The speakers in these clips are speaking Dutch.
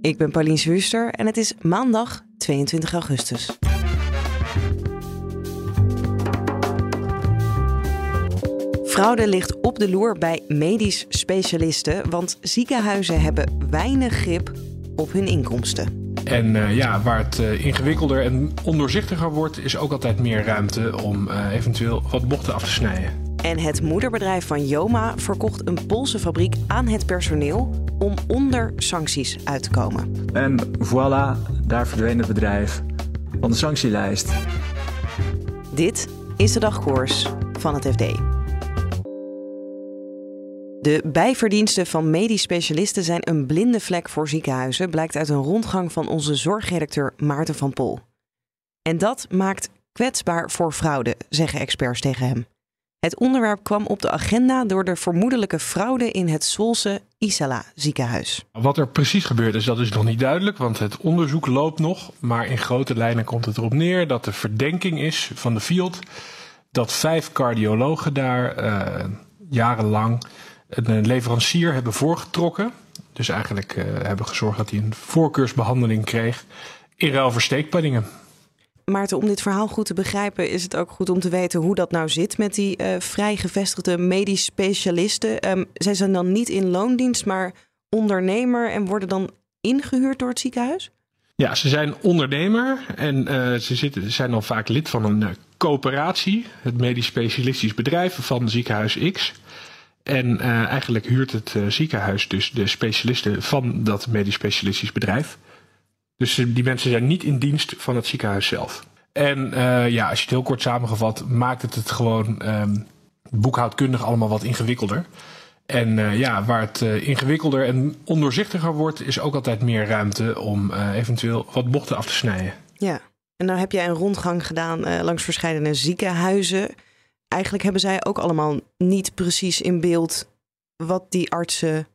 Ik ben Pauline Zwuster en het is maandag 22 augustus. Fraude ligt op de loer bij medisch specialisten, want ziekenhuizen hebben weinig grip op hun inkomsten. En uh, ja, waar het uh, ingewikkelder en ondoorzichtiger wordt, is ook altijd meer ruimte om uh, eventueel wat bochten af te snijden. En het moederbedrijf van Joma verkocht een Poolse fabriek aan het personeel om onder sancties uit te komen. En voilà, daar verdween het bedrijf van de sanctielijst. Dit is de dagkoers van het FD. De bijverdiensten van medisch specialisten zijn een blinde vlek voor ziekenhuizen, blijkt uit een rondgang van onze zorgredacteur Maarten van Pol. En dat maakt kwetsbaar voor fraude, zeggen experts tegen hem. Het onderwerp kwam op de agenda door de vermoedelijke fraude in het Zwolse Isala ziekenhuis. Wat er precies gebeurd is, dat is nog niet duidelijk, want het onderzoek loopt nog. Maar in grote lijnen komt het erop neer dat de verdenking is van de field dat vijf cardiologen daar uh, jarenlang een leverancier hebben voorgetrokken. Dus eigenlijk uh, hebben gezorgd dat hij een voorkeursbehandeling kreeg in ruil voor. Maarten, om dit verhaal goed te begrijpen, is het ook goed om te weten hoe dat nou zit met die uh, vrij gevestigde medisch specialisten. Um, zij zijn dan niet in loondienst, maar ondernemer en worden dan ingehuurd door het ziekenhuis? Ja, ze zijn ondernemer en uh, ze zitten, zijn dan vaak lid van een uh, coöperatie, het medisch specialistisch bedrijf van ziekenhuis X. En eigenlijk huurt het ziekenhuis dus de specialisten van dat medisch specialistisch bedrijf. Dus die mensen zijn niet in dienst van het ziekenhuis zelf. En uh, ja, als je het heel kort samengevat, maakt het het gewoon um, boekhoudkundig allemaal wat ingewikkelder. En uh, ja, waar het uh, ingewikkelder en ondoorzichtiger wordt, is ook altijd meer ruimte om eventueel wat bochten af te snijden. Ja, en nou heb jij een rondgang gedaan langs verschillende ziekenhuizen. Eigenlijk hebben zij ook allemaal niet precies in beeld wat die artsen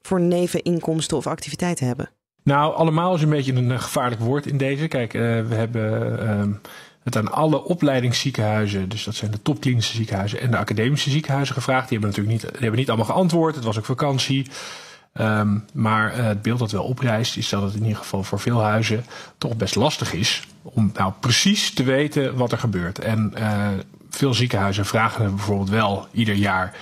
voor neveninkomsten of activiteiten hebben. Nou, allemaal is een beetje een gevaarlijk woord in deze. Kijk, uh, we hebben uh, het aan alle opleidingsziekenhuizen, dus dat zijn de topklinische ziekenhuizen en de academische ziekenhuizen gevraagd. Die hebben natuurlijk niet, die hebben niet allemaal geantwoord. Het was ook vakantie. Um, maar uh, het beeld dat wel oprijst, is dat het in ieder geval voor veel huizen toch best lastig is om nou precies te weten wat er gebeurt. En veel ziekenhuizen vragen bijvoorbeeld wel ieder jaar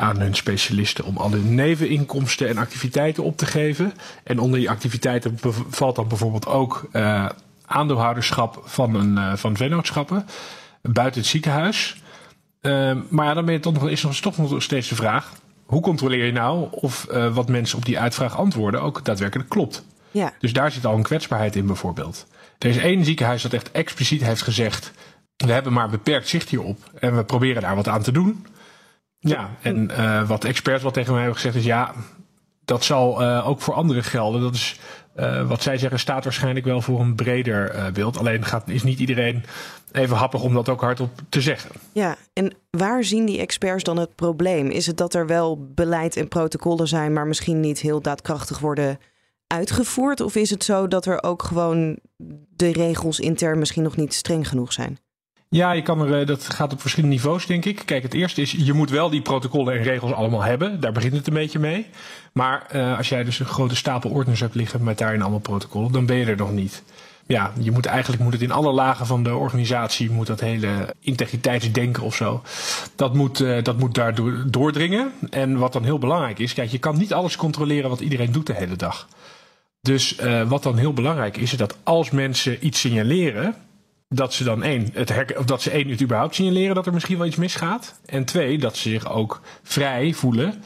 aan hun specialisten om alle neveninkomsten en activiteiten op te geven. En onder die activiteiten valt dan bijvoorbeeld ook uh, aandeelhouderschap van, een, uh, van vennootschappen buiten het ziekenhuis. Uh, maar ja, dan ben je toch nog, is nog, toch nog steeds de vraag: hoe controleer je nou of wat mensen op die uitvraag antwoorden ook daadwerkelijk klopt? Ja. Dus daar zit al een kwetsbaarheid in, bijvoorbeeld. Er is één ziekenhuis dat echt expliciet heeft gezegd: we hebben maar beperkt zicht hierop en we proberen daar wat aan te doen. Ja, en uh, wat experts wat tegen mij hebben gezegd is ja, dat zal uh, ook voor anderen gelden. Dat is uh, wat zij zeggen staat waarschijnlijk wel voor een breder beeld. Alleen gaat, is niet iedereen even happig om dat ook hardop te zeggen. Ja, en waar zien die experts dan het probleem? Is het dat er wel beleid en protocollen zijn, maar misschien niet heel daadkrachtig worden uitgevoerd? Of is het zo dat er ook gewoon de regels intern misschien nog niet streng genoeg zijn? Ja, je kan er, dat gaat op verschillende niveaus, denk ik. Kijk, het eerste is, je moet wel die protocollen en regels allemaal hebben. Daar begint het een beetje mee. Maar uh, als jij dus een grote stapel ordners hebt liggen met daarin allemaal protocollen, dan ben je er nog niet. Ja, je moet eigenlijk moet het in alle lagen van de organisatie, moet dat hele integriteitsdenken of zo, dat moet, uh, dat moet daar doordringen. En wat dan heel belangrijk is, kijk, je kan niet alles controleren wat iedereen doet de hele dag. Dus uh, wat dan heel belangrijk is, is dat als mensen iets signaleren, dat ze dan één, het of dat ze één, het überhaupt signaleren dat er misschien wel iets misgaat. En twee, dat ze zich ook vrij voelen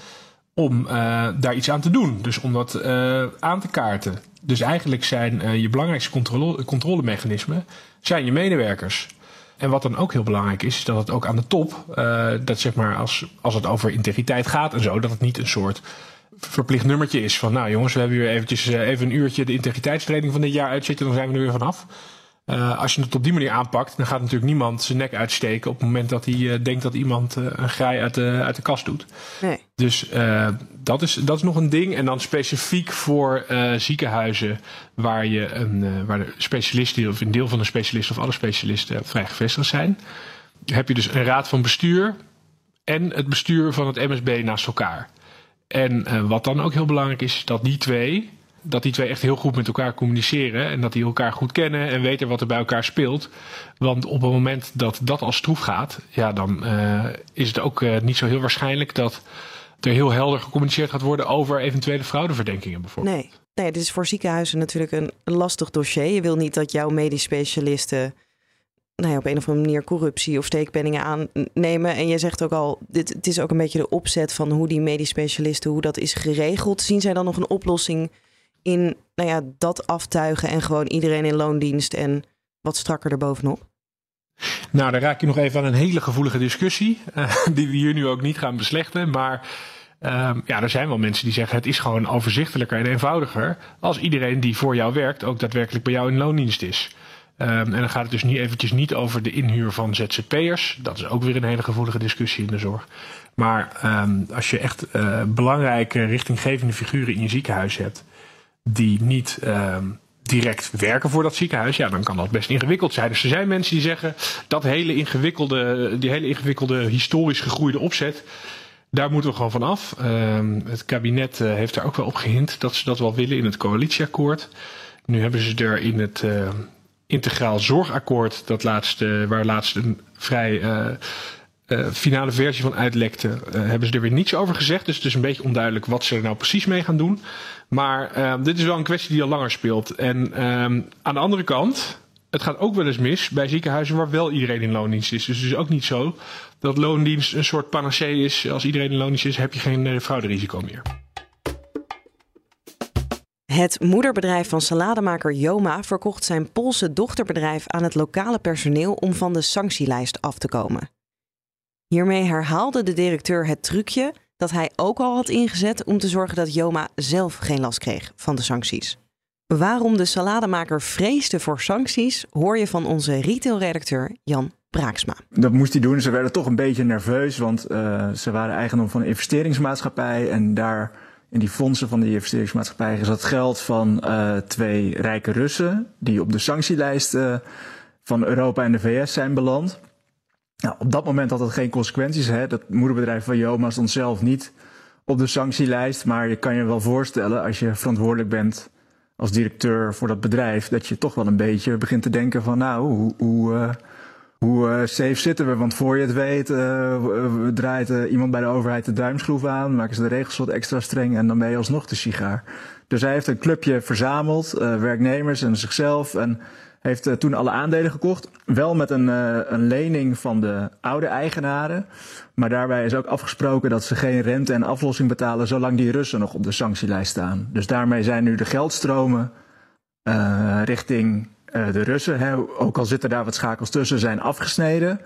om uh, daar iets aan te doen. Dus om dat uh, aan te kaarten. Dus eigenlijk zijn uh, je belangrijkste controle, controlemechanismen zijn je medewerkers. En wat dan ook heel belangrijk is, is dat het ook aan de top, dat zeg maar als, als het over integriteit gaat en zo, dat het niet een soort verplicht nummertje is. Van nou jongens, we hebben hier eventjes even een uurtje de integriteitstraining van dit jaar uitzitten. Dan zijn we er weer vanaf. Uh, als je het op die manier aanpakt, dan gaat natuurlijk niemand zijn nek uitsteken op het moment dat hij uh, denkt dat iemand uh, een graai uit de, uit de kast doet. Nee. Dus dat, is, dat is nog een ding. En dan specifiek voor ziekenhuizen waar, je een, waar de specialisten, of een deel van de specialisten of alle specialisten vrij gevestigd zijn. Heb je dus een raad van bestuur en het bestuur van het MSB naast elkaar. En wat dan ook heel belangrijk is, dat die twee dat die twee echt heel goed met elkaar communiceren. En dat die elkaar goed kennen en weten wat er bij elkaar speelt. Want op het moment dat dat al stroef gaat, ja, dan uh, is het ook uh, niet zo heel waarschijnlijk dat er heel helder gecommuniceerd gaat worden over eventuele fraudeverdenkingen bijvoorbeeld. Nee. nee, dit is voor ziekenhuizen natuurlijk een lastig dossier. Je wil niet dat jouw medisch specialisten nou ja, op een of andere manier corruptie of steekpenningen aannemen. En je zegt ook al, dit, het is ook een beetje de opzet van hoe die medisch specialisten, hoe dat is geregeld. Zien zij dan nog een oplossing in nou ja, dat aftuigen en gewoon iedereen in loondienst en wat strakker erbovenop? Nou, dan raak je nog even aan een hele gevoelige discussie, uh, die we hier nu ook niet gaan beslechten. Maar uh, ja, er zijn wel mensen die zeggen het is gewoon overzichtelijker en eenvoudiger als iedereen die voor jou werkt ook daadwerkelijk bij jou in loondienst is. Um, en dan gaat het dus niet eventjes niet over de inhuur van ZZP'ers. Dat is ook weer een hele gevoelige discussie in de zorg. Maar um, als je echt uh, belangrijke richtinggevende figuren in je ziekenhuis hebt die niet ehm, direct werken voor dat ziekenhuis, ja, dan kan dat best ingewikkeld zijn. Dus er zijn mensen die zeggen dat hele ingewikkelde, die hele ingewikkelde historisch gegroeide opzet, daar moeten we gewoon van af. Um, het kabinet uh, heeft daar ook wel op gehind dat ze dat wel willen in het coalitieakkoord. Nu hebben ze er in het uh, integraal zorgakkoord, dat laatste, waar laatst een vrij uh, finale versie van uitlekte, uh, hebben ze er weer niets over gezegd. Dus het is een beetje onduidelijk wat ze er nou precies mee gaan doen. Maar uh, dit is wel een kwestie die al langer speelt. En aan de andere kant, het gaat ook wel eens mis bij ziekenhuizen waar wel iedereen in loondienst is. Dus het is ook niet zo dat loondienst een soort panacee is. Als iedereen in loondienst is, heb je geen frauderisico meer. Het moederbedrijf van salademaker Joma verkocht zijn Poolse dochterbedrijf aan het lokale personeel om van de sanctielijst af te komen. Hiermee herhaalde de directeur het trucje dat hij ook al had ingezet om te zorgen dat Joma zelf geen last kreeg van de sancties. Waarom de salademaker vreesde voor sancties, hoor je van onze retailredacteur Jan Braaksma. Dat moest hij doen. Ze werden toch een beetje nerveus, want uh, ze waren eigendom van een investeringsmaatschappij. En daar in die fondsen van die investeringsmaatschappij zat geld van uh, twee rijke Russen, die op de sanctielijst uh, van Europa en de VS zijn beland. Nou, op dat moment had dat geen consequenties. Hè? Dat moederbedrijf van Joma stond zelf niet op de sanctielijst. Maar je kan je wel voorstellen, als je verantwoordelijk bent als directeur voor dat bedrijf, dat je toch wel een beetje begint te denken van nou, hoe, hoe, uh, hoe uh, safe zitten we? Want voor je het weet, uh, draait iemand bij de overheid de duimschroef aan, maken ze de regels wat extra streng en dan ben je alsnog de sigaar. Dus hij heeft een clubje verzameld, werknemers en zichzelf. En heeft toen alle aandelen gekocht. Wel met een, een lening van de oude eigenaren. Maar daarbij is ook afgesproken dat ze geen rente en aflossing betalen zolang die Russen nog op de sanctielijst staan. Dus daarmee zijn nu de geldstromen richting de Russen, hè, ook al zitten daar wat schakels tussen, zijn afgesneden.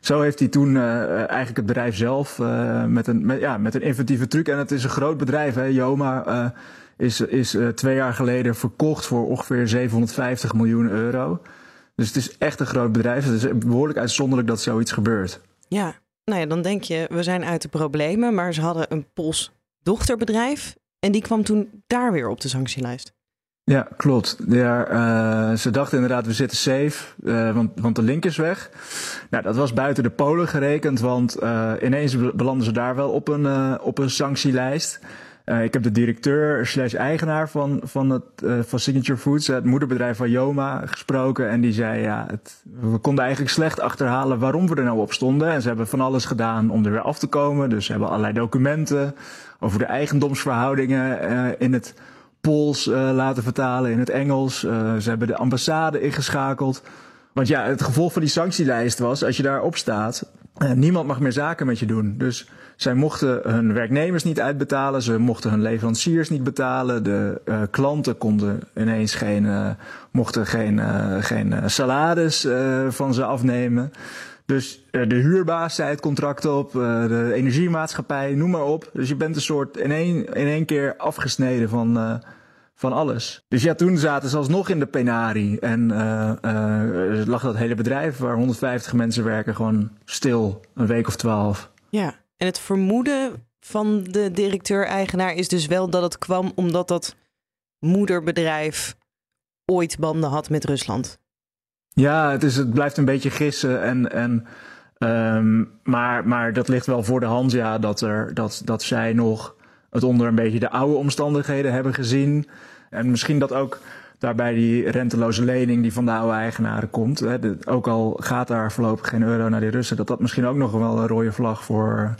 Zo heeft hij toen eigenlijk het bedrijf zelf met, een, met, ja, met een inventieve truc. En het is een groot bedrijf, hè, Joma is, is twee jaar geleden verkocht voor ongeveer 750 miljoen euro. Dus het is echt een groot bedrijf. Het is behoorlijk uitzonderlijk dat zoiets gebeurt. Ja, nou ja, dan denk je, we zijn uit de problemen. Maar ze hadden een Pols dochterbedrijf. En die kwam toen daar weer op de sanctielijst. Ja, klopt. Ja, uh, ze dachten inderdaad, we zitten safe, uh, want, want de link is weg. Nou, dat was buiten de Polen gerekend, want uh, ineens belanden ze daar wel op een, op een sanctielijst. Ik heb de directeur slash eigenaar van, van, het, van Signature Foods, het moederbedrijf van Joma, gesproken. En die zei, ja, het, we konden eigenlijk slecht achterhalen waarom we er nou op stonden. En ze hebben van alles gedaan om er weer af te komen. Dus ze hebben allerlei documenten over de eigendomsverhoudingen in het Pools laten vertalen, in het Engels. ze hebben de ambassade ingeschakeld. Want ja, het gevolg van die sanctielijst was, als je daarop staat, niemand mag meer zaken met je doen. Dus zij mochten hun werknemers niet uitbetalen, ze mochten hun leveranciers niet betalen, de klanten konden ineens geen, mochten geen, geen salaris van ze afnemen. Dus de huurbaas zei het contract op, de energiemaatschappij, noem maar op. Dus je bent een soort in één, in één keer afgesneden van, van alles. Dus ja, toen zaten ze alsnog in de penarie. En lag dat hele bedrijf waar 150 mensen werken gewoon stil, een week of twaalf. Ja, en het vermoeden van de directeur-eigenaar is dus wel dat het kwam omdat dat moederbedrijf ooit banden had met Rusland. Ja, het, is, het blijft een beetje gissen. En, en, um, maar, maar dat ligt wel voor de hand, ja, dat, er, dat, dat zij nog het onder een beetje de oude omstandigheden hebben gezien. En misschien dat ook daarbij die renteloze lening die van de oude eigenaren komt. Hè, ook al gaat daar voorlopig geen euro naar die Russen, dat dat misschien ook nog wel een rode vlag voor,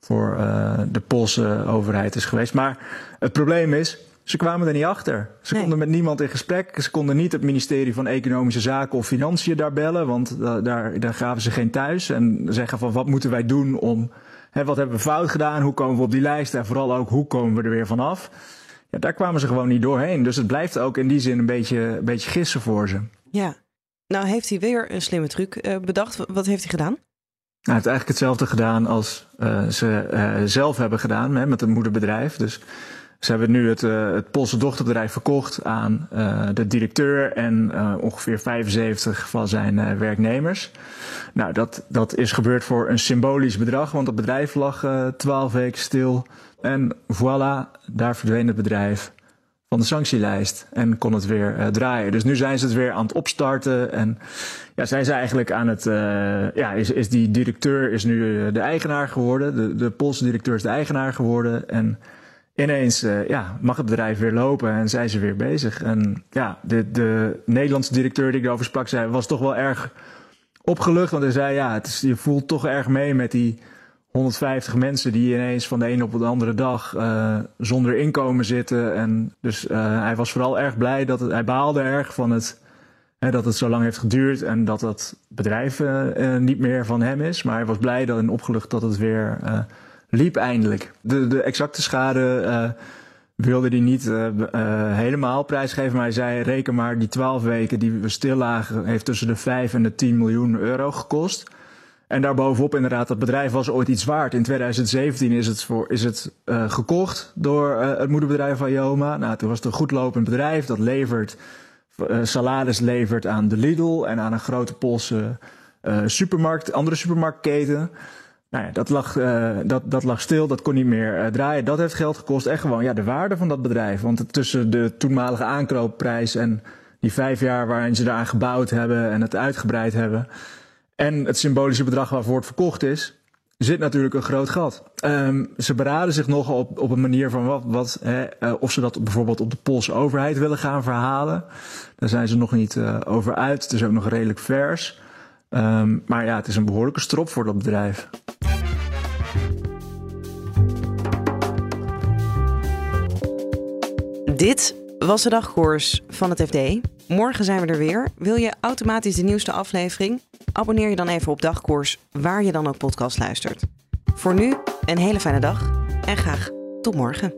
voor uh, de Poolse overheid is geweest. Maar het probleem is, ze kwamen er niet achter. Ze konden met niemand in gesprek. Ze konden niet het ministerie van Economische Zaken of Financiën daar bellen, want daar, daar gaven ze geen thuis. En zeggen van wat moeten wij doen om, hè, wat hebben we fout gedaan, hoe komen we op die lijst en vooral ook hoe komen we er weer vanaf. Ja, daar kwamen ze gewoon niet doorheen. Dus het blijft ook in die zin een beetje, een beetje gissen voor ze. Ja, nou heeft hij weer een slimme truc uh, bedacht. Wat heeft hij gedaan? hij heeft eigenlijk hetzelfde gedaan als uh, ze uh, zelf hebben gedaan hè, met een moederbedrijf. Dus ze hebben nu het, uh, het Poolse dochterbedrijf verkocht aan de directeur en ongeveer 75 van zijn werknemers. Nou, dat, dat is gebeurd voor een symbolisch bedrag, want het bedrijf lag 12 weken stil. En voilà, daar verdween het bedrijf van de sanctielijst en kon het weer draaien. Dus nu zijn ze het weer aan het opstarten en ja, zijn ze eigenlijk aan het, ja, is, is die directeur is nu de eigenaar geworden, de, de Poolse directeur is de eigenaar geworden en ineens ja, mag het bedrijf weer lopen en zijn ze weer bezig. En ja, de, de Nederlandse directeur die ik erover sprak, zei, was toch wel erg opgelucht, want hij zei ja, het is, je voelt toch erg mee met die 150 mensen die ineens van de een op de andere dag uh, zonder inkomen zitten. En dus uh, hij was vooral erg blij dat het, hij baalde erg van het, dat het zo lang heeft geduurd en dat dat bedrijf niet meer van hem is. Maar hij was blij en opgelucht dat het weer liep eindelijk. De, de exacte schade wilde hij niet helemaal prijsgeven, maar hij zei reken maar die 12 weken die we stil lagen heeft tussen de 5 en de 10 miljoen euro gekost. En daarbovenop inderdaad, dat bedrijf was ooit iets waard. In 2017 is het, voor, is het gekocht door het moederbedrijf van Joma. Nou, toen was het een goedlopend bedrijf dat levert, salaris levert aan de Lidl en aan een grote Poolse supermarkt, andere supermarktketen. Nou ja, dat lag, dat, dat lag stil, dat kon niet meer draaien. Dat heeft geld gekost en gewoon ja, de waarde van dat bedrijf. Want tussen de toenmalige aankoopprijs en die vijf jaar waarin ze eraan gebouwd hebben en het uitgebreid hebben en het symbolische bedrag waarvoor het verkocht is, zit natuurlijk een groot gat. Um, ze beraden zich nog op, op een manier van wat, wat hè, uh, of ze dat bijvoorbeeld op de Poolse overheid willen gaan verhalen. Daar zijn ze nog niet over uit. Het is ook nog redelijk vers. Um, maar ja, het is een behoorlijke strop voor dat bedrijf. Dit was de dagkoers van het FD. Morgen zijn we er weer. Wil je automatisch de nieuwste aflevering? Abonneer je dan even op Dagkoers, waar je dan ook podcast luistert. Voor nu een hele fijne dag en graag tot morgen.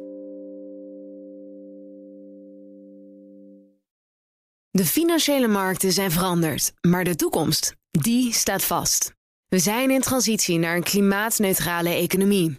De financiële markten zijn veranderd, maar de toekomst, die staat vast. We zijn in transitie naar een klimaatneutrale economie.